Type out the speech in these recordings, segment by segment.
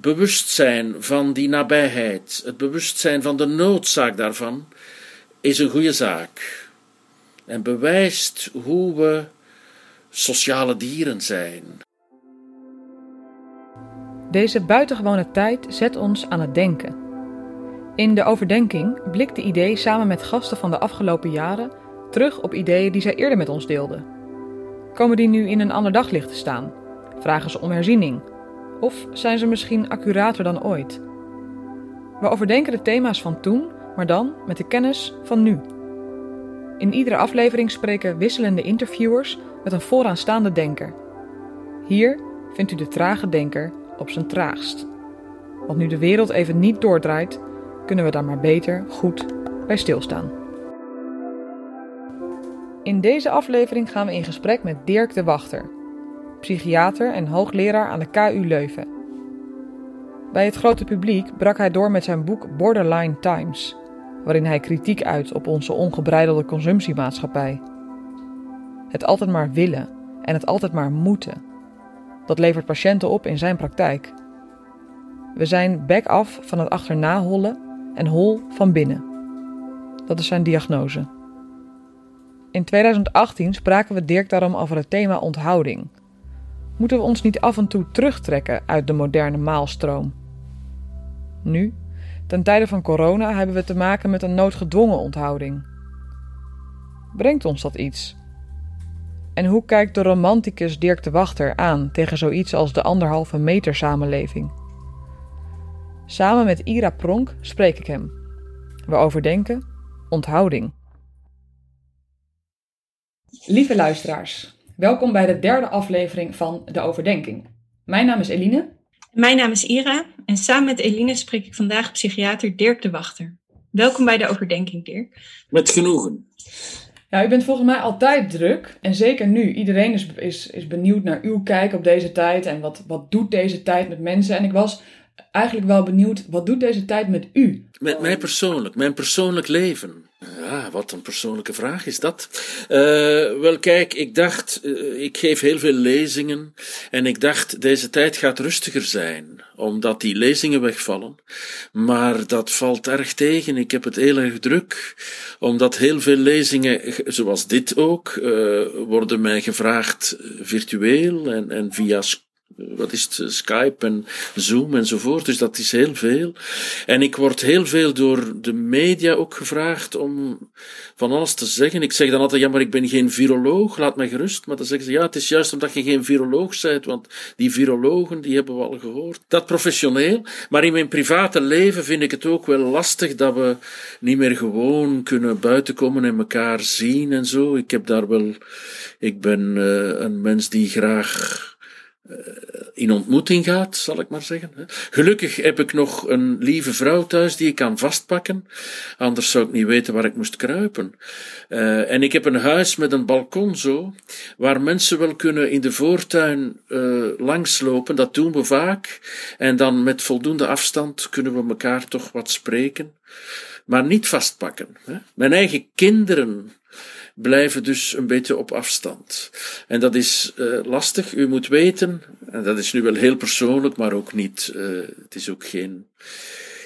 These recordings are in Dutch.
bewustzijn van die nabijheid, het bewustzijn van de noodzaak daarvan, is een goede zaak. En bewijst hoe we sociale dieren zijn. Deze buitengewone tijd zet ons aan het denken. In de overdenking blikt de idee samen met gasten van de afgelopen jaren terug op ideeën die zij eerder met ons deelden. Komen die nu in een ander daglicht te staan? Vragen ze om herziening? Of zijn ze misschien accurater dan ooit? We overdenken de thema's van toen, maar dan met de kennis van nu. In iedere aflevering spreken wisselende interviewers met een vooraanstaande denker. Hier vindt u de trage denker op zijn traagst. Want nu de wereld even niet doordraait, kunnen we daar maar beter goed bij stilstaan. In deze aflevering gaan we in gesprek met Dirk de Wachter, psychiater en hoogleraar aan de KU Leuven. Bij het grote publiek brak hij door met zijn boek Borderline Times, waarin hij kritiek uit op onze ongebreidelde consumptiemaatschappij. Het altijd maar willen en het altijd maar moeten. Dat levert patiënten op in zijn praktijk. We zijn back af van het achterna hollen en hol van binnen. Dat is zijn diagnose. In 2018 spraken we Dirk daarom over het thema onthouding. Moeten we ons niet af en toe terugtrekken uit de moderne maalstroom? Nu, ten tijde van corona, hebben we te maken met een noodgedwongen onthouding. Brengt ons dat iets? En hoe kijkt de romanticus Dirk de Wachter aan tegen zoiets als de anderhalve meter samenleving? Samen met Ira Pronk spreek ik hem. We overdenken onthouding. Lieve luisteraars, welkom bij de derde aflevering van De Overdenking. Mijn naam is Eline. Mijn naam is Ira en samen met Eline spreek ik vandaag psychiater Dirk de Wachter. Welkom bij De Overdenking, Dirk. Met genoegen. Ja, u bent volgens mij altijd druk. En zeker nu. Iedereen is, is, is benieuwd naar uw kijk op deze tijd. En wat, wat doet deze tijd met mensen? En ik was eigenlijk wel benieuwd, wat doet deze tijd met u? Met mij persoonlijk, mijn persoonlijk leven. Ja, wat een persoonlijke vraag is dat. Uh, wel, kijk, ik dacht, uh, ik geef heel veel lezingen. En ik dacht, deze tijd gaat rustiger zijn, omdat die lezingen wegvallen. Maar dat valt erg tegen. Ik heb het heel erg druk, omdat heel veel lezingen, zoals dit ook, uh, worden mij gevraagd virtueel en, en via wat is het, Skype en Zoom enzovoort. Dus dat is heel veel. En ik word heel veel door de media ook gevraagd om van alles te zeggen. Ik zeg dan altijd, ja, maar ik ben geen viroloog, laat mij gerust. Maar dan zeggen ze, ja, het is juist omdat je geen viroloog bent, want die virologen, die hebben we al gehoord. Dat professioneel. Maar in mijn private leven vind ik het ook wel lastig dat we niet meer gewoon kunnen buitenkomen en elkaar zien en zo. Ik heb daar wel, ik ben uh, een mens die graag in ontmoeting gaat, zal ik maar zeggen. Gelukkig heb ik nog een lieve vrouw thuis die ik kan vastpakken, anders zou ik niet weten waar ik moest kruipen. Uh, en ik heb een huis met een balkon zo, waar mensen wel kunnen in de voortuin uh, langslopen, dat doen we vaak, en dan met voldoende afstand kunnen we elkaar toch wat spreken, maar niet vastpakken. Hè. Mijn eigen kinderen blijven dus een beetje op afstand. En dat is uh, lastig. U moet weten, en dat is nu wel heel persoonlijk, maar ook niet, uh, het is ook geen,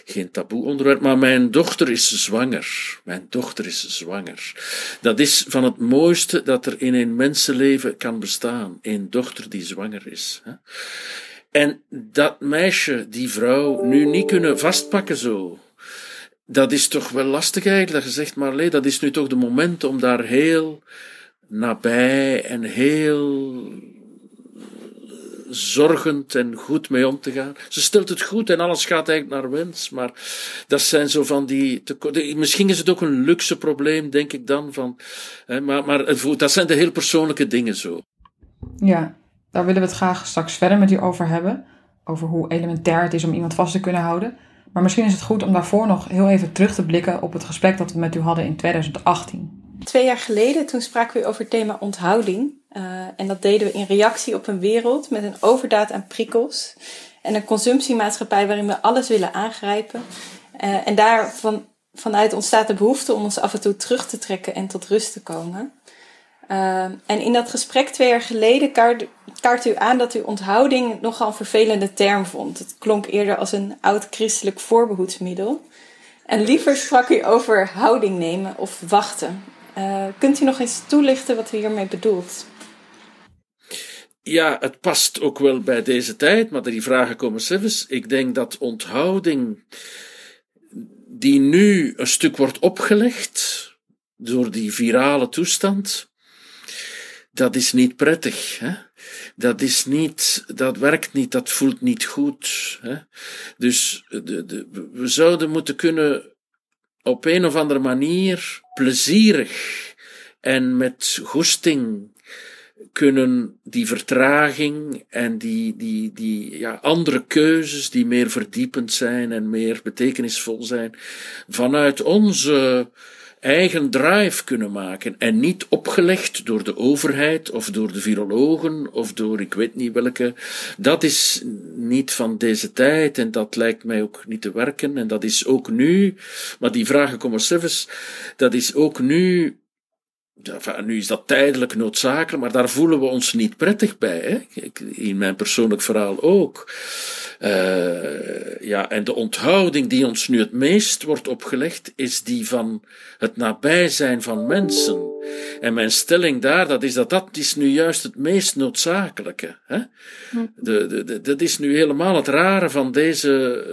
geen taboe onderwerp, maar mijn dochter is zwanger. Mijn dochter is zwanger. Dat is van het mooiste dat er in een mensenleven kan bestaan. Een dochter die zwanger is. Hè? En dat meisje, die vrouw, nu niet kunnen vastpakken zo dat is toch wel lastig eigenlijk, dat je zegt, maar dat is nu toch de moment om daar heel nabij en heel zorgend en goed mee om te gaan. Ze stelt het goed en alles gaat eigenlijk naar wens, maar dat zijn zo van die. Misschien is het ook een luxe probleem, denk ik dan. Van, hè, maar, maar dat zijn de heel persoonlijke dingen zo. Ja, daar willen we het graag straks verder met u over hebben. Over hoe elementair het is om iemand vast te kunnen houden. Maar misschien is het goed om daarvoor nog heel even terug te blikken op het gesprek dat we met u hadden in 2018. Twee jaar geleden, toen spraken we over het thema onthouding. Uh, en dat deden we in reactie op een wereld met een overdaad aan prikkels. En een consumptiemaatschappij waarin we alles willen aangrijpen. Uh, en daar van, vanuit ontstaat de behoefte om ons af en toe terug te trekken en tot rust te komen. Uh, en in dat gesprek twee jaar geleden kaart, kaart u aan dat u onthouding nogal een vervelende term vond. Het klonk eerder als een oud-christelijk voorbehoedsmiddel. En liever sprak u over houding nemen of wachten. Uh, kunt u nog eens toelichten wat u hiermee bedoelt? Ja, het past ook wel bij deze tijd, maar die vragen komen zelfs. Ik denk dat onthouding, die nu een stuk wordt opgelegd door die virale toestand, dat is niet prettig. Hè? Dat is niet, dat werkt niet, dat voelt niet goed. Hè? Dus de, de, we zouden moeten kunnen op een of andere manier plezierig en met goesting kunnen die vertraging en die, die, die ja, andere keuzes die meer verdiepend zijn en meer betekenisvol zijn, vanuit onze eigen drive kunnen maken en niet opgelegd door de overheid of door de virologen of door ik weet niet welke. Dat is niet van deze tijd en dat lijkt mij ook niet te werken en dat is ook nu, maar die vragen komen zelfs, dat is ook nu nu is dat tijdelijk noodzakelijk, maar daar voelen we ons niet prettig bij. Hè? In mijn persoonlijk verhaal ook. Uh, ja, en de onthouding die ons nu het meest wordt opgelegd, is die van het nabij zijn van mensen. En mijn stelling daar, dat is dat dat is nu juist het meest noodzakelijke. Hè? De, de, de, dat is nu helemaal het rare van deze,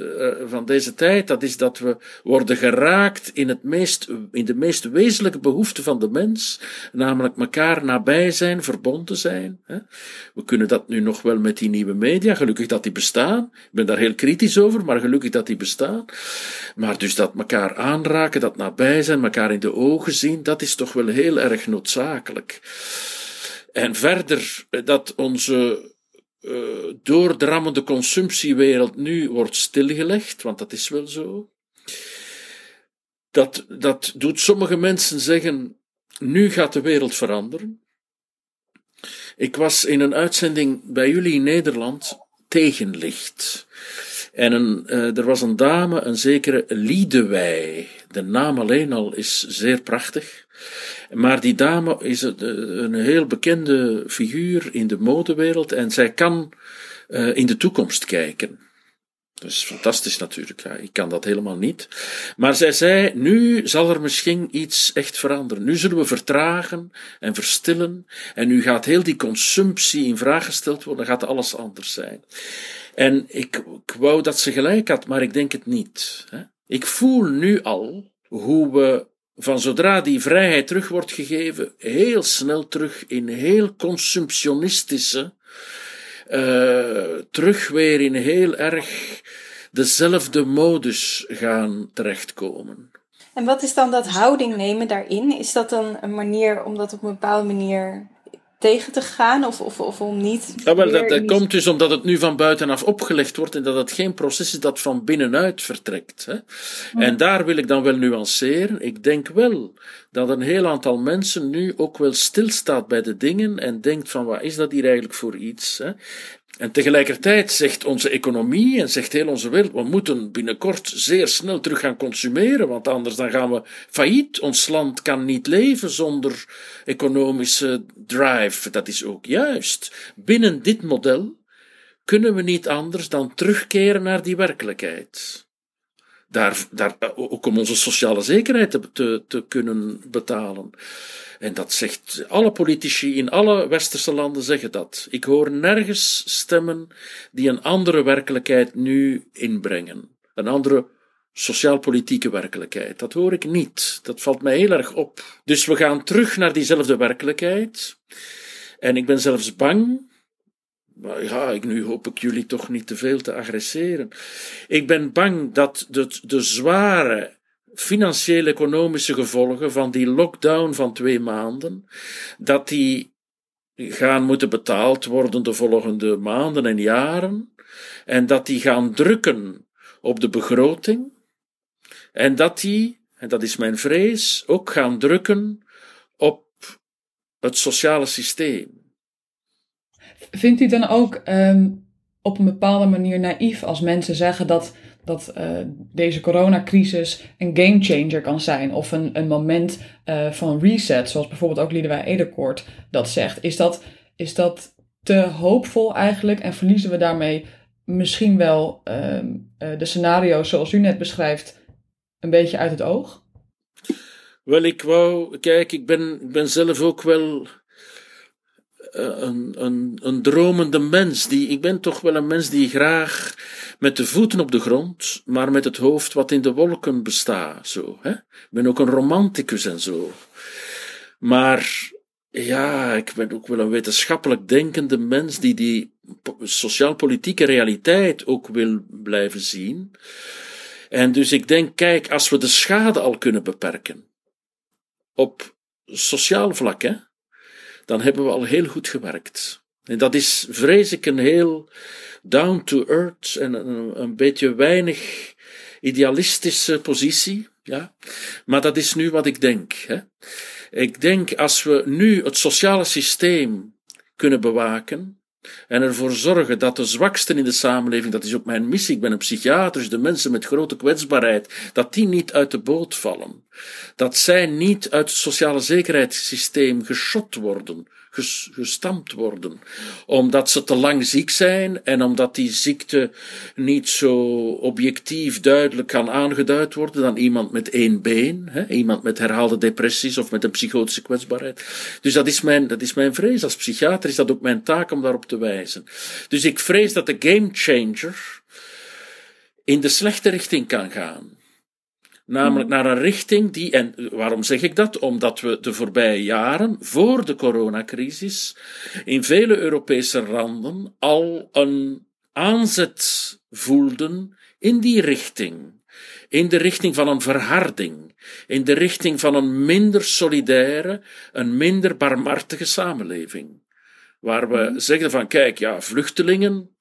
uh, van deze tijd, dat is dat we worden geraakt in, het meest, in de meest wezenlijke behoefte van de mens, namelijk elkaar nabij zijn, verbonden zijn. Hè? We kunnen dat nu nog wel met die nieuwe media, gelukkig dat die bestaan. Ik ben daar heel kritisch over, maar gelukkig dat die bestaan. Maar dus dat elkaar aanraken, dat nabij zijn, elkaar in de ogen zien, dat is toch wel heel erg noodzakelijk. En verder dat onze uh, doordrammende consumptiewereld nu wordt stilgelegd, want dat is wel zo. Dat, dat doet sommige mensen zeggen, nu gaat de wereld veranderen. Ik was in een uitzending bij jullie in Nederland tegenlicht. En uh, er was een dame, een zekere Liedewij. De naam alleen al is zeer prachtig. Maar die dame is een, heel bekende figuur in de modewereld en zij kan uh, in de toekomst kijken. Dat is fantastisch natuurlijk. Ja, ik kan dat helemaal niet. Maar zij zei, nu zal er misschien iets echt veranderen. Nu zullen we vertragen en verstillen. En nu gaat heel die consumptie in vraag gesteld worden. Dan gaat alles anders zijn. En ik, ik wou dat ze gelijk had, maar ik denk het niet. Ik voel nu al hoe we van zodra die vrijheid terug wordt gegeven, heel snel terug in heel consumptionistische, uh, terug weer in heel erg dezelfde modus gaan terechtkomen. En wat is dan dat houding nemen daarin? Is dat dan een manier om dat op een bepaalde manier tegen te gaan of, of, of om niet. Ja, wel, dat, dat komt dus omdat het nu van buitenaf opgelegd wordt en dat het geen proces is dat van binnenuit vertrekt. Hè? En daar wil ik dan wel nuanceren. Ik denk wel dat een heel aantal mensen nu ook wel stilstaat bij de dingen en denkt van wat is dat hier eigenlijk voor iets? Hè? En tegelijkertijd zegt onze economie en zegt heel onze wereld, we moeten binnenkort zeer snel terug gaan consumeren, want anders dan gaan we failliet. Ons land kan niet leven zonder economische drive. Dat is ook juist. Binnen dit model kunnen we niet anders dan terugkeren naar die werkelijkheid daar, daar ook om onze sociale zekerheid te, te, te kunnen betalen. En dat zegt alle politici in alle westerse landen zeggen dat. Ik hoor nergens stemmen die een andere werkelijkheid nu inbrengen. Een andere sociaal-politieke werkelijkheid. Dat hoor ik niet. Dat valt mij heel erg op. Dus we gaan terug naar diezelfde werkelijkheid. En ik ben zelfs bang maar ja, ik, nu hoop ik jullie toch niet te veel te agresseren. Ik ben bang dat de, de zware financiële economische gevolgen van die lockdown van twee maanden, dat die gaan moeten betaald worden de volgende maanden en jaren, en dat die gaan drukken op de begroting, en dat die, en dat is mijn vrees, ook gaan drukken op het sociale systeem. Vindt u dan ook um, op een bepaalde manier naïef als mensen zeggen dat dat uh, deze coronacrisis een gamechanger kan zijn of een, een moment uh, van reset, zoals bijvoorbeeld ook Liedewij Ederkoort dat zegt. Is dat, is dat te hoopvol eigenlijk en verliezen we daarmee misschien wel uh, de scenario's zoals u net beschrijft een beetje uit het oog? Wel, ik wou, kijk, ik ben, ik ben zelf ook wel een, een, een dromende mens. Die, ik ben toch wel een mens die graag met de voeten op de grond, maar met het hoofd wat in de wolken bestaat. Zo, hè? Ik ben ook een romanticus en zo. Maar ja, ik ben ook wel een wetenschappelijk denkende mens die die sociaal-politieke realiteit ook wil blijven zien. En dus ik denk, kijk, als we de schade al kunnen beperken, op sociaal vlak, hè, dan hebben we al heel goed gewerkt. En dat is, vrees ik, een heel down to earth en een, een beetje weinig idealistische positie. Ja? Maar dat is nu wat ik denk. Hè? Ik denk als we nu het sociale systeem kunnen bewaken, en ervoor zorgen dat de zwaksten in de samenleving, dat is ook mijn missie, ik ben een psychiater, dus de mensen met grote kwetsbaarheid, dat die niet uit de boot vallen. Dat zij niet uit het sociale zekerheidssysteem geschot worden, gestampt worden, omdat ze te lang ziek zijn en omdat die ziekte niet zo objectief duidelijk kan aangeduid worden dan iemand met één been, hè, iemand met herhaalde depressies of met een psychotische kwetsbaarheid. Dus dat is mijn, dat is mijn vrees. Als psychiater is dat ook mijn taak om daarop te wijzen. Dus ik vrees dat de gamechanger in de slechte richting kan gaan. Namelijk naar een richting die, en waarom zeg ik dat? Omdat we de voorbije jaren, voor de coronacrisis, in vele Europese landen al een aanzet voelden in die richting. In de richting van een verharding, in de richting van een minder solidaire, een minder barmhartige samenleving. Waar we mhm. zeggen van, kijk, ja, vluchtelingen,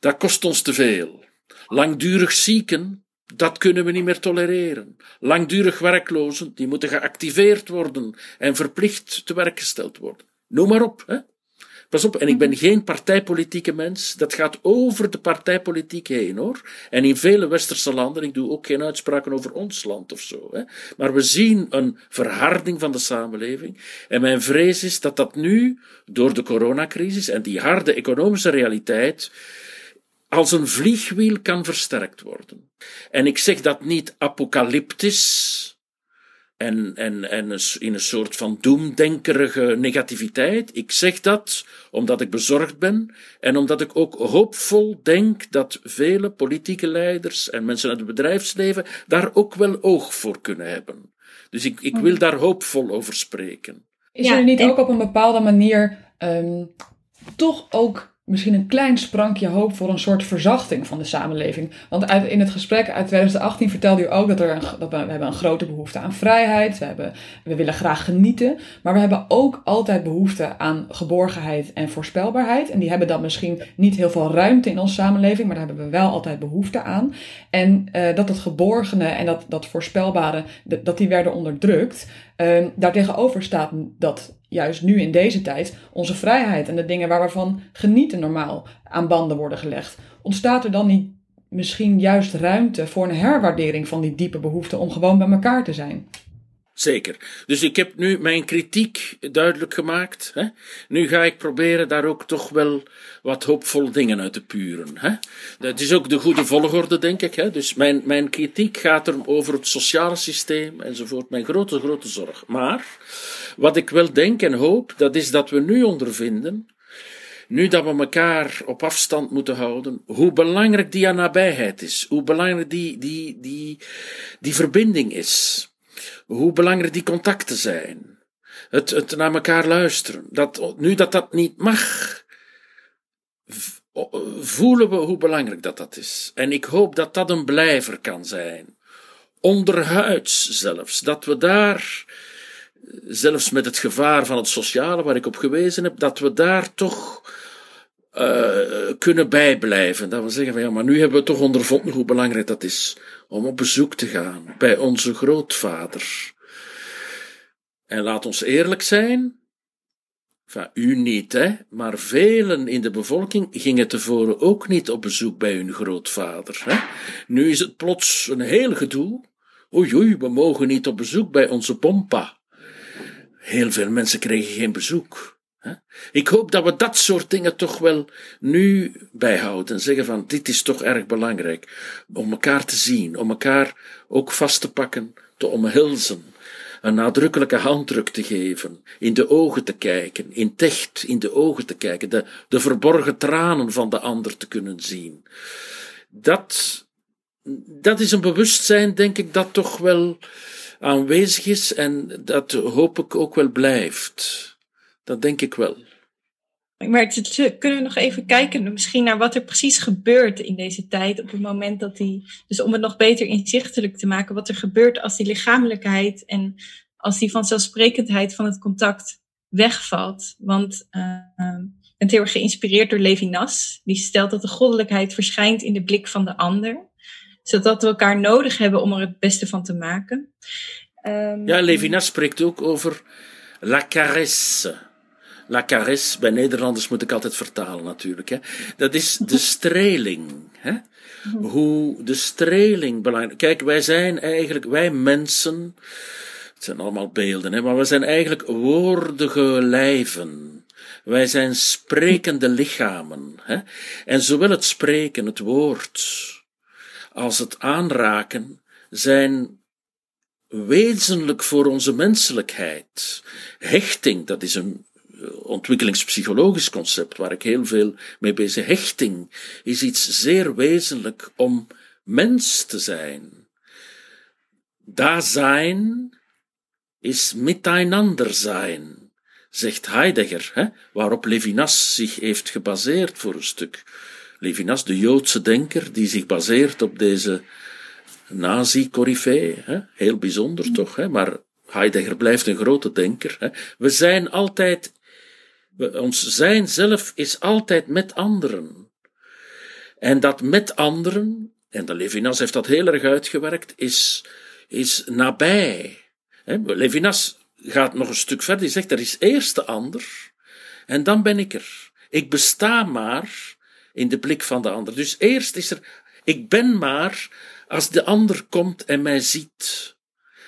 dat kost ons te veel. Langdurig zieken, dat kunnen we niet meer tolereren. Langdurig werklozen, die moeten geactiveerd worden en verplicht te werk gesteld worden. Noem maar op, hè. Pas op, en ik ben geen partijpolitieke mens. Dat gaat over de partijpolitiek heen, hoor. En in vele westerse landen, ik doe ook geen uitspraken over ons land of zo, hè. Maar we zien een verharding van de samenleving. En mijn vrees is dat dat nu, door de coronacrisis en die harde economische realiteit, als een vliegwiel kan versterkt worden. En ik zeg dat niet apocalyptisch en, en, en in een soort van doemdenkerige negativiteit. Ik zeg dat omdat ik bezorgd ben en omdat ik ook hoopvol denk dat vele politieke leiders en mensen uit het bedrijfsleven daar ook wel oog voor kunnen hebben. Dus ik, ik wil daar hoopvol over spreken. Is er niet ook op een bepaalde manier um, toch ook misschien een klein sprankje hoop voor een soort verzachting van de samenleving. Want uit, in het gesprek uit 2018 vertelde u ook dat, er dat we, hebben een grote behoefte aan vrijheid. We, hebben, we willen graag genieten. Maar we hebben ook altijd behoefte aan geborgenheid en voorspelbaarheid. En die hebben dan misschien niet heel veel ruimte in onze samenleving, maar daar hebben we wel altijd behoefte aan. En uh, dat het geborgene en dat, dat voorspelbare, dat die werden onderdrukt. Uh, daartegenover staat dat juist nu in deze tijd onze vrijheid en de dingen waar we van genieten normaal aan banden worden gelegd. Ontstaat er dan niet misschien juist ruimte voor een herwaardering van die diepe behoefte om gewoon bij elkaar te zijn? Zeker. Dus ik heb nu mijn kritiek duidelijk gemaakt. Hè? Nu ga ik proberen daar ook toch wel wat hoopvolle dingen uit te puren. Hè? Dat is ook de goede volgorde, denk ik. Hè? Dus mijn, mijn kritiek gaat er over het sociale systeem enzovoort. Mijn grote, grote zorg. Maar wat ik wel denk en hoop, dat is dat we nu ondervinden nu dat we elkaar op afstand moeten houden, hoe belangrijk die nabijheid is, hoe belangrijk die, die, die, die verbinding is hoe belangrijk die contacten zijn. Het, het naar elkaar luisteren. Dat, nu dat dat niet mag, voelen we hoe belangrijk dat dat is. En ik hoop dat dat een blijver kan zijn. Onderhuids zelfs. Dat we daar, zelfs met het gevaar van het sociale waar ik op gewezen heb, dat we daar toch uh, kunnen bijblijven. Dat we zeggen van ja, maar nu hebben we toch ondervonden hoe belangrijk dat is om op bezoek te gaan bij onze grootvader. En laat ons eerlijk zijn, Enfin, u niet, hè, maar velen in de bevolking gingen tevoren ook niet op bezoek bij hun grootvader. Hè. Nu is het plots een heel gedoe. Oei, oei, we mogen niet op bezoek bij onze pompa. Heel veel mensen kregen geen bezoek. Ik hoop dat we dat soort dingen toch wel nu bijhouden en zeggen van dit is toch erg belangrijk om elkaar te zien, om elkaar ook vast te pakken, te omhelzen een nadrukkelijke handdruk te geven, in de ogen te kijken, in techt in de ogen te kijken, de, de verborgen tranen van de ander te kunnen zien. Dat, dat is een bewustzijn, denk ik, dat toch wel aanwezig is en dat hoop ik ook wel blijft. Dat denk ik wel. Maar kunnen we nog even kijken misschien naar wat er precies gebeurt in deze tijd op het moment dat die, dus om het nog beter inzichtelijk te maken, wat er gebeurt als die lichamelijkheid en als die vanzelfsprekendheid van het contact wegvalt. Want uh, ik ben heel erg geïnspireerd door Levinas. Die stelt dat de goddelijkheid verschijnt in de blik van de ander. Zodat we elkaar nodig hebben om er het beste van te maken. Um, ja, Levinas spreekt ook over la caresse. La caresse, bij Nederlanders moet ik altijd vertalen natuurlijk. Hè. Dat is de streling. Hè. Hoe de streling belangrijk. Kijk, wij zijn eigenlijk, wij mensen, het zijn allemaal beelden, hè, maar we zijn eigenlijk woordige lijven. Wij zijn sprekende lichamen. Hè. En zowel het spreken, het woord, als het aanraken zijn wezenlijk voor onze menselijkheid. Hechting, dat is een ontwikkelingspsychologisch concept waar ik heel veel mee bezig. Hechting is iets zeer wezenlijk om mens te zijn. Daar zijn is miteinander zijn, zegt Heidegger, hè, waarop Levinas zich heeft gebaseerd voor een stuk. Levinas, de Joodse denker, die zich baseert op deze nazi-corifee, heel bijzonder toch, hè, maar Heidegger blijft een grote denker. Hè. We zijn altijd ons zijn zelf is altijd met anderen. En dat met anderen, en de Levinas heeft dat heel erg uitgewerkt, is, is nabij. Levinas gaat nog een stuk verder, die zegt er is eerst de ander, en dan ben ik er. Ik besta maar in de blik van de ander. Dus eerst is er, ik ben maar als de ander komt en mij ziet,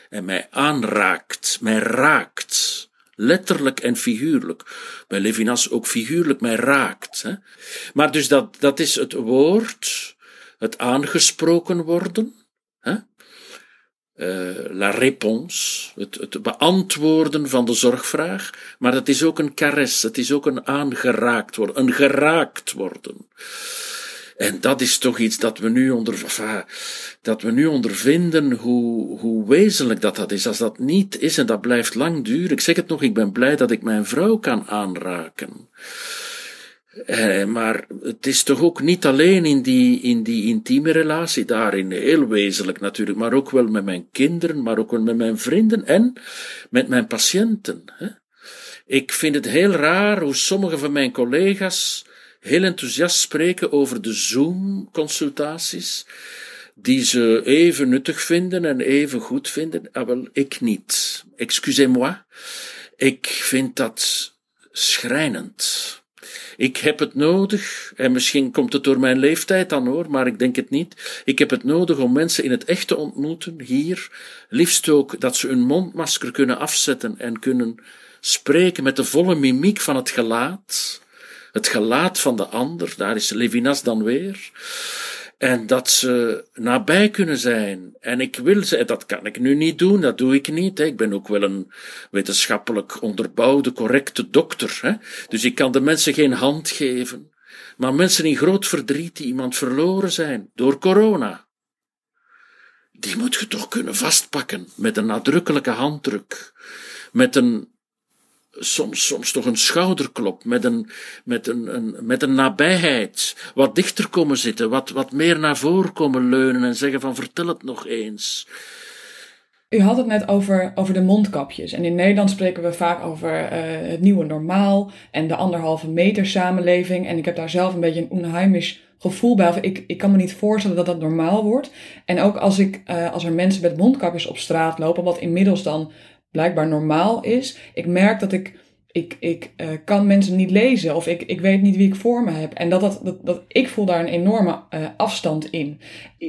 en mij aanraakt, mij raakt letterlijk en figuurlijk. Bij Levinas ook figuurlijk mij raakt. Hè? Maar dus dat, dat is het woord, het aangesproken worden, hè? Uh, la réponse, het, het beantwoorden van de zorgvraag, maar het is ook een caress, het is ook een aangeraakt worden, een geraakt worden. En dat is toch iets dat we nu, onder, dat we nu ondervinden, hoe, hoe wezenlijk dat dat is. Als dat niet is en dat blijft lang duren. Ik zeg het nog, ik ben blij dat ik mijn vrouw kan aanraken. Eh, maar het is toch ook niet alleen in die, in die intieme relatie, daarin heel wezenlijk natuurlijk, maar ook wel met mijn kinderen, maar ook wel met mijn vrienden en met mijn patiënten. Hè. Ik vind het heel raar hoe sommige van mijn collega's heel enthousiast spreken over de Zoom-consultaties, die ze even nuttig vinden en even goed vinden. Ah, wel, ik niet. Excusez-moi. Ik vind dat schrijnend. Ik heb het nodig, en misschien komt het door mijn leeftijd dan hoor, maar ik denk het niet. Ik heb het nodig om mensen in het echt te ontmoeten, hier. Liefst ook dat ze hun mondmasker kunnen afzetten en kunnen spreken met de volle mimiek van het gelaat het gelaat van de ander, daar is Levinas dan weer. En dat ze nabij kunnen zijn. En ik wil ze, dat kan ik nu niet doen, dat doe ik niet. Hè. Ik ben ook wel een wetenschappelijk onderbouwde, correcte dokter. Hè. Dus ik kan de mensen geen hand geven. Maar mensen in groot verdriet die iemand verloren zijn door corona, die moet je toch kunnen vastpakken met een nadrukkelijke handdruk, met een soms, soms toch een schouderklop, met een, met een, een, met een nabijheid, wat dichter komen zitten, wat, wat meer naar voren komen leunen en zeggen van vertel het nog eens. U had het net over, over de mondkapjes. En in Nederland spreken we vaak over uh, het nieuwe normaal en de anderhalve meter samenleving. En ik heb daar zelf een beetje een onheimisch gevoel bij. Ik, ik kan me niet voorstellen dat dat normaal wordt. En ook als, ik, uh, als er mensen met mondkapjes op straat lopen, wat inmiddels dan blijkbaar normaal is. Ik merk dat ik ik, ik uh, kan mensen niet lezen of ik, ik weet niet wie ik voor me heb. En dat, dat, dat, dat ik voel daar een enorme uh, afstand in.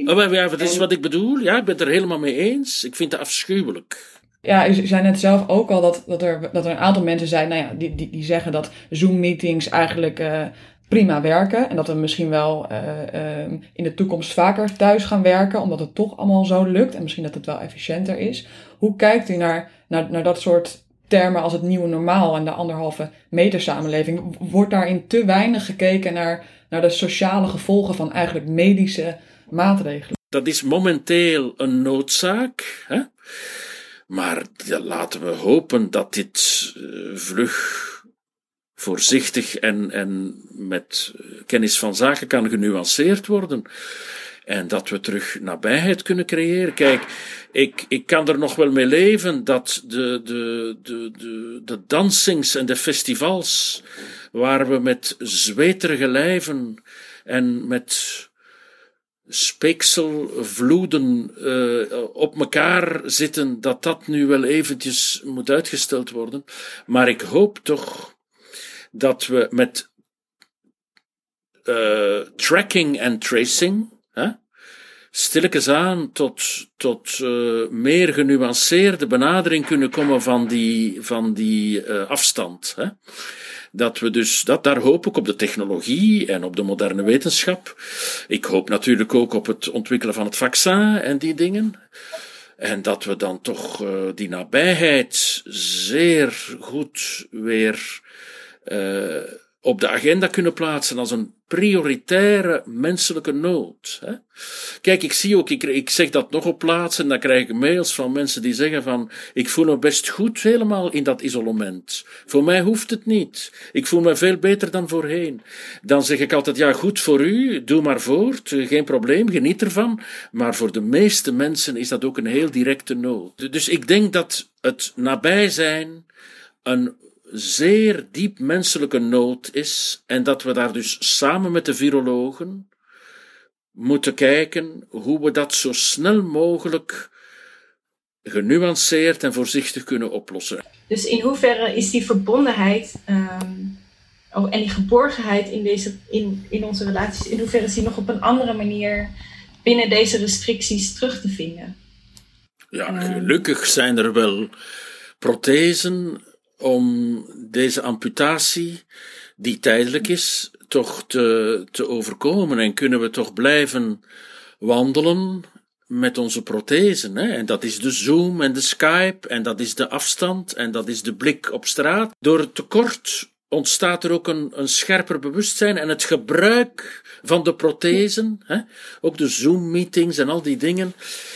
Oh, ja, dat is wat ik bedoel. Ja, ik ben het er helemaal mee eens. Ik vind het afschuwelijk. Ja, u zei net zelf ook al dat, dat, er, dat er een aantal mensen zijn, nou ja, die, die, die zeggen dat Zoom-meetings eigenlijk uh, prima werken. En dat we misschien wel uh, in de toekomst vaker thuis gaan werken, omdat het toch allemaal zo lukt. En misschien dat het wel efficiënter is. Hoe kijkt u naar, naar, naar dat soort termen als het nieuwe normaal en de anderhalve meter samenleving? Wordt daarin te weinig gekeken naar, naar de sociale gevolgen van eigenlijk medische maatregelen? Dat is momenteel een noodzaak. Hè? Maar laten we hopen dat dit uh, vlug, voorzichtig en, en met kennis van zaken kan genuanceerd worden. En dat we terug nabijheid kunnen creëren. Kijk, ik, ik kan er nog wel mee leven dat de, de, de, de, de dansings en de festivals, waar we met zweterige lijven en met speekselvloeden uh, op elkaar zitten, dat dat nu wel eventjes moet uitgesteld worden. Maar ik hoop toch dat we met uh, tracking en tracing, stilletjes aan tot, tot uh, meer genuanceerde benadering kunnen komen van die, van die afstand. Hè dat we dus, dat, daar hoop ik op de technologie en op de moderne wetenschap. Ik hoop natuurlijk ook op het ontwikkelen van het vaccin en die dingen. En dat we dan toch uh, die nabijheid zeer goed weer uh, op de agenda kunnen plaatsen als een prioritaire menselijke nood. Hè? Kijk, ik zie ook, ik, zeg dat nog op plaatsen en dan krijg ik mails van mensen die zeggen van, ik voel me best goed helemaal in dat isolement. Voor mij hoeft het niet. Ik voel me veel beter dan voorheen. Dan zeg ik altijd, ja, goed voor u, doe maar voort, geen probleem, geniet ervan. Maar voor de meeste mensen is dat ook een heel directe nood. Dus ik denk dat het nabij zijn een zeer diep menselijke nood is en dat we daar dus samen met de virologen moeten kijken hoe we dat zo snel mogelijk genuanceerd en voorzichtig kunnen oplossen. Dus in hoeverre is die verbondenheid um, oh, en die geborgenheid in, deze, in, in onze relaties, in hoeverre is die nog op een andere manier binnen deze restricties terug te vinden? Ja, ehm. gelukkig zijn er wel prothesen om deze amputatie, die tijdelijk is, toch te, te overkomen. En kunnen we toch blijven wandelen met onze prothesen. Hè? En dat is de Zoom en de Skype, en dat is de afstand, en dat is de blik op straat. Door het tekort ontstaat er ook een, een scherper bewustzijn en het gebruik van de prothesen, hè? ook de Zoom-meetings en al die dingen.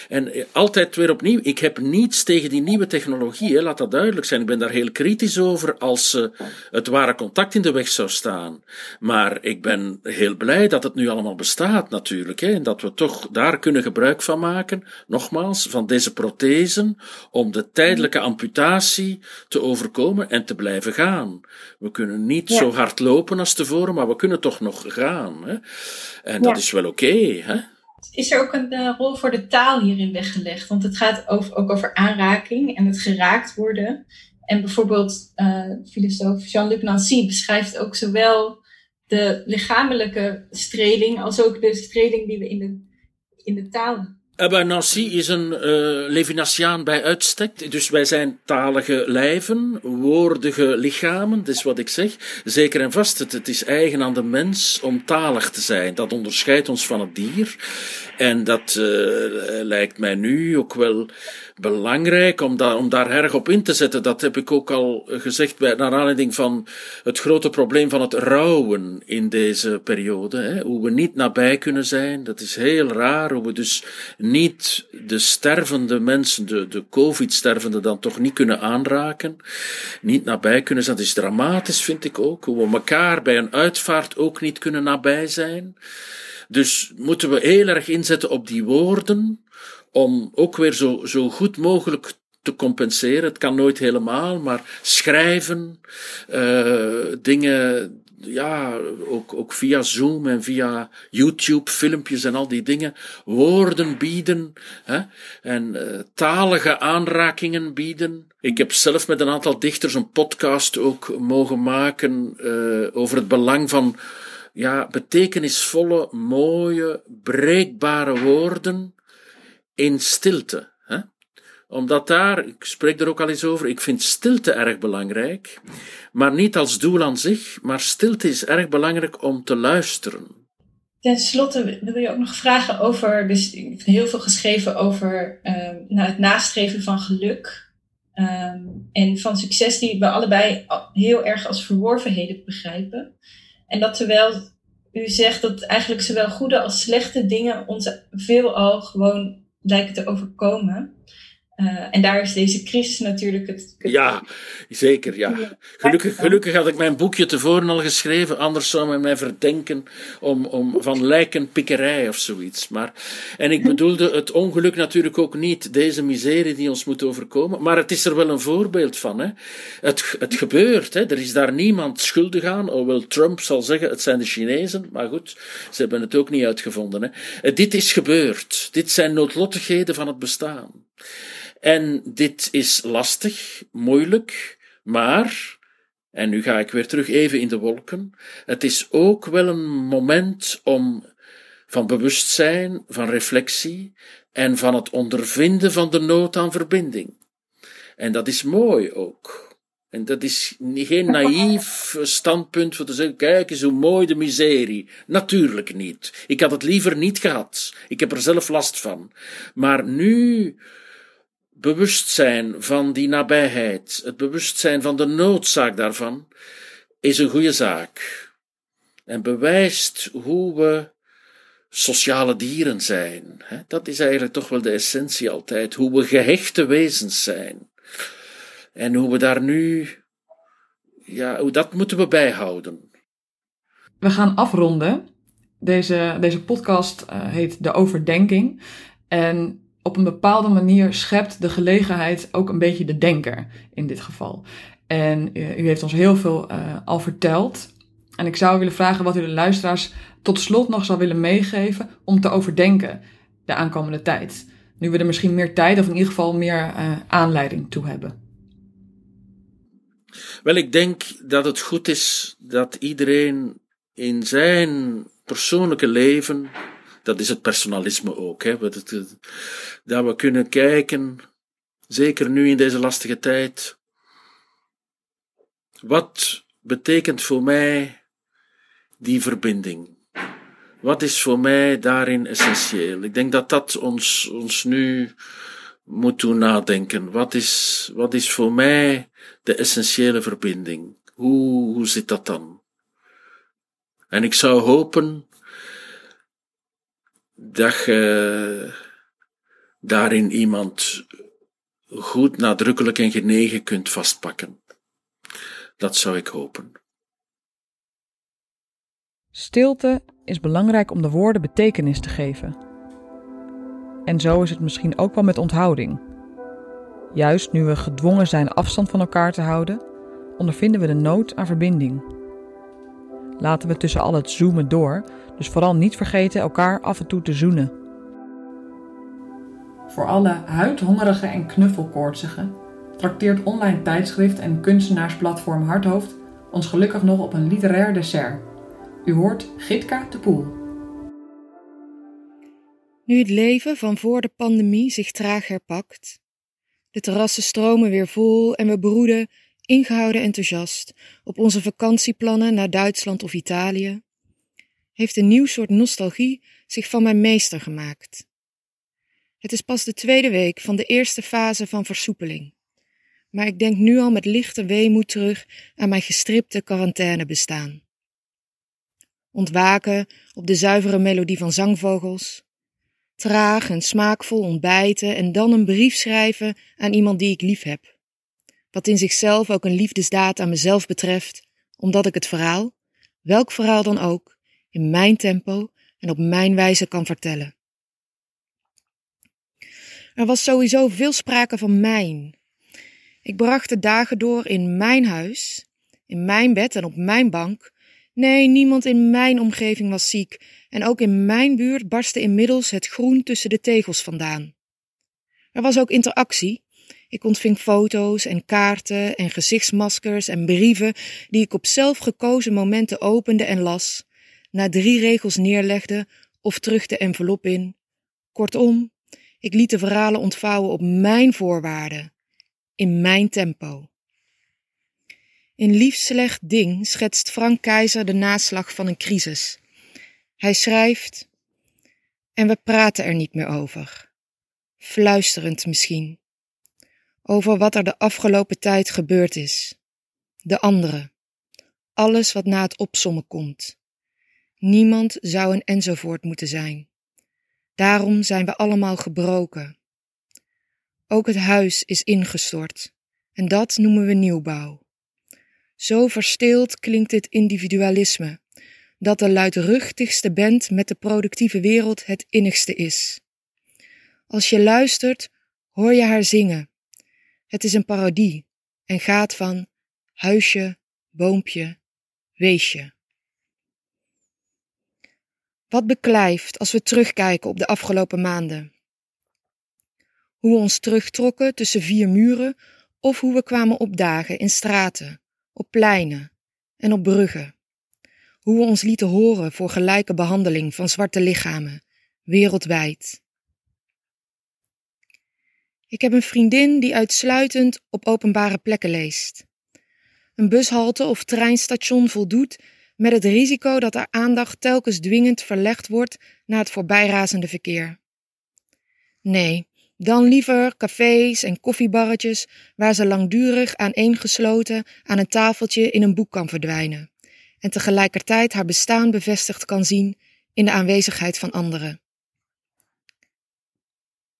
En eh, altijd weer opnieuw, ik heb niets tegen die nieuwe technologie, laat dat duidelijk zijn. Ik ben daar heel kritisch over als uh, het ware contact in de weg zou staan. Maar ik ben heel blij dat het nu allemaal bestaat natuurlijk, hè? en dat we toch daar kunnen gebruik van maken, nogmaals, van deze prothesen, om de tijdelijke amputatie te overkomen en te blijven gaan. We kunnen niet ja. zo hard lopen als tevoren, maar we kunnen toch nog gaan. Hè? En dat ja. is wel oké. Okay, is er ook een uh, rol voor de taal hierin weggelegd? Want het gaat over, ook over aanraking en het geraakt worden. En bijvoorbeeld uh, filosoof Jean-Luc Nancy beschrijft ook zowel de lichamelijke streling als ook de streling die we in de, in de taal Abba Nancy is een uh, Levinasiaan bij uitstek. Dus wij zijn talige lijven, woordige lichamen, dat is wat ik zeg. Zeker en vast, het, het is eigen aan de mens om talig te zijn. Dat onderscheidt ons van het dier. En dat uh, lijkt mij nu ook wel belangrijk om, da om daar erg op in te zetten. Dat heb ik ook al gezegd bij, naar aanleiding van het grote probleem van het rouwen in deze periode. Hè. Hoe we niet nabij kunnen zijn, dat is heel raar. Hoe we dus niet de stervende mensen, de, de COVID-stervende, dan toch niet kunnen aanraken. Niet nabij kunnen zijn. Dat is dramatisch, vind ik ook. Hoe we elkaar bij een uitvaart ook niet kunnen nabij zijn. Dus moeten we heel erg inzetten op die woorden om ook weer zo, zo goed mogelijk te compenseren. Het kan nooit helemaal, maar schrijven, uh, dingen, ja, ook, ook via Zoom en via YouTube, filmpjes en al die dingen, woorden bieden hè, en uh, talige aanrakingen bieden. Ik heb zelf met een aantal dichters een podcast ook mogen maken uh, over het belang van ja, betekenisvolle, mooie, breekbare woorden in stilte. Hè? Omdat daar, ik spreek er ook al eens over, ik vind stilte erg belangrijk, maar niet als doel aan zich, maar stilte is erg belangrijk om te luisteren. Ten slotte wil je ook nog vragen over, dus je hebt heel veel geschreven over uh, nou, het nastreven van geluk. Um, en van succes die we allebei heel erg als verworvenheden begrijpen. En dat terwijl u zegt dat eigenlijk zowel goede als slechte dingen ons veelal gewoon lijken te overkomen. Uh, en daar is deze crisis natuurlijk het. Ja, zeker. Ja. Gelukkig, gelukkig had ik mijn boekje tevoren al geschreven, anders zou men mij verdenken om, om van lijkenpikkerij of zoiets. Maar, en ik bedoelde het ongeluk natuurlijk ook niet, deze miserie die ons moet overkomen, maar het is er wel een voorbeeld van. Hè. Het, het gebeurt, hè. er is daar niemand schuldig aan, hoewel Trump zal zeggen het zijn de Chinezen, maar goed, ze hebben het ook niet uitgevonden. Hè. Eh, dit is gebeurd, dit zijn noodlottigheden van het bestaan. En dit is lastig, moeilijk, maar, en nu ga ik weer terug even in de wolken, het is ook wel een moment om van bewustzijn, van reflectie en van het ondervinden van de nood aan verbinding. En dat is mooi ook. En dat is geen naïef standpunt voor te zeggen: kijk eens hoe mooi de miserie. Natuurlijk niet. Ik had het liever niet gehad. Ik heb er zelf last van. Maar nu bewustzijn van die nabijheid, het bewustzijn van de noodzaak daarvan, is een goede zaak. En bewijst hoe we sociale dieren zijn. Dat is eigenlijk toch wel de essentie altijd. Hoe we gehechte wezens zijn. En hoe we daar nu, ja, dat moeten we bijhouden. We gaan afronden. Deze, deze podcast uh, heet De Overdenking. En op een bepaalde manier schept de gelegenheid ook een beetje de denker in dit geval. En uh, u heeft ons heel veel uh, al verteld. En ik zou willen vragen wat u de luisteraars tot slot nog zou willen meegeven om te overdenken de aankomende tijd. Nu we er misschien meer tijd of in ieder geval meer uh, aanleiding toe hebben. Wel, ik denk dat het goed is dat iedereen in zijn persoonlijke leven dat is het personalisme ook. Hè. Dat we kunnen kijken, zeker nu in deze lastige tijd, wat betekent voor mij die verbinding? Wat is voor mij daarin essentieel? Ik denk dat dat ons, ons nu moet doen nadenken. Wat is, wat is voor mij de essentiële verbinding? Hoe, hoe zit dat dan? En ik zou hopen dat je daarin iemand goed, nadrukkelijk en genegen kunt vastpakken. Dat zou ik hopen. Stilte is belangrijk om de woorden betekenis te geven. En zo is het misschien ook wel met onthouding. Juist nu we gedwongen zijn afstand van elkaar te houden, ondervinden we de nood aan verbinding. Laten we tussen al het zoomen door dus vooral niet vergeten elkaar af en toe te zoenen. Voor alle huidhongerigen en knuffelkoortsigen trakteert online tijdschrift en kunstenaarsplatform Hardhoofd ons gelukkig nog op een literair dessert. U hoort Gitka de Poel. Nu het leven van voor de pandemie zich traag herpakt, de terrassen stromen weer vol en we broeden, ingehouden enthousiast, op onze vakantieplannen naar Duitsland of Italië, heeft een nieuw soort nostalgie zich van mijn meester gemaakt. Het is pas de tweede week van de eerste fase van versoepeling. Maar ik denk nu al met lichte weemoed terug aan mijn gestripte quarantainebestaan. Ontwaken op de zuivere melodie van zangvogels. Traag en smaakvol ontbijten en dan een brief schrijven aan iemand die ik lief heb. Wat in zichzelf ook een liefdesdaad aan mezelf betreft, omdat ik het verhaal, welk verhaal dan ook, in mijn tempo en op mijn wijze kan vertellen. Er was sowieso veel sprake van mijn. Ik bracht de dagen door in mijn huis, in mijn bed en op mijn bank. Nee, niemand in mijn omgeving was ziek en ook in mijn buurt barstte inmiddels het groen tussen de tegels vandaan. Er was ook interactie. Ik ontving foto's en kaarten en gezichtsmaskers en brieven die ik op zelfgekozen momenten opende en las, na drie regels neerlegde of terug de envelop in. Kortom, ik liet de verhalen ontvouwen op mijn voorwaarden, in mijn tempo. In Lief Slecht Ding schetst Frank Keizer de naslag van een crisis. Hij schrijft: En we praten er niet meer over. Fluisterend misschien. Over wat er de afgelopen tijd gebeurd is. De andere. Alles wat na het opsommen komt. Niemand zou een enzovoort moeten zijn. Daarom zijn we allemaal gebroken. Ook het huis is ingestort. En dat noemen we nieuwbouw. Zo versteeld klinkt dit individualisme, dat de luidruchtigste band met de productieve wereld het innigste is. Als je luistert, hoor je haar zingen. Het is een parodie en gaat van huisje, boompje, weesje. Wat beklijft als we terugkijken op de afgelopen maanden? Hoe we ons terugtrokken tussen vier muren of hoe we kwamen opdagen in straten, op pleinen en op bruggen. Hoe we ons lieten horen voor gelijke behandeling van zwarte lichamen, wereldwijd. Ik heb een vriendin die uitsluitend op openbare plekken leest. Een bushalte of treinstation voldoet met het risico dat haar aandacht telkens dwingend verlegd wordt naar het voorbijrazende verkeer. Nee, dan liever cafés en koffiebarretjes waar ze langdurig aaneengesloten aan een tafeltje in een boek kan verdwijnen en tegelijkertijd haar bestaan bevestigd kan zien in de aanwezigheid van anderen.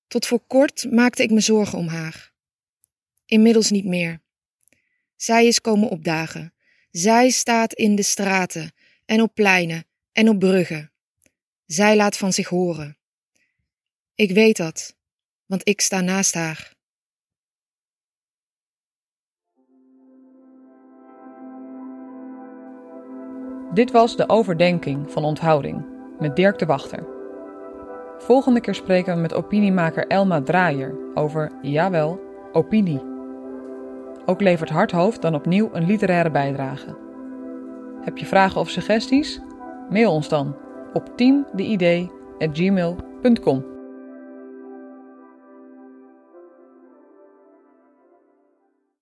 Tot voor kort maakte ik me zorgen om haar. Inmiddels niet meer. Zij is komen opdagen. Zij staat in de straten en op pleinen en op bruggen. Zij laat van zich horen. Ik weet dat, want ik sta naast haar. Dit was de overdenking van onthouding met Dirk de Wachter. Volgende keer spreken we met opiniemaker Elma Draaier over, jawel, opinie. Ook levert Hardhoofd dan opnieuw een literaire bijdrage. Heb je vragen of suggesties? Mail ons dan op teamdeidee.gmail.com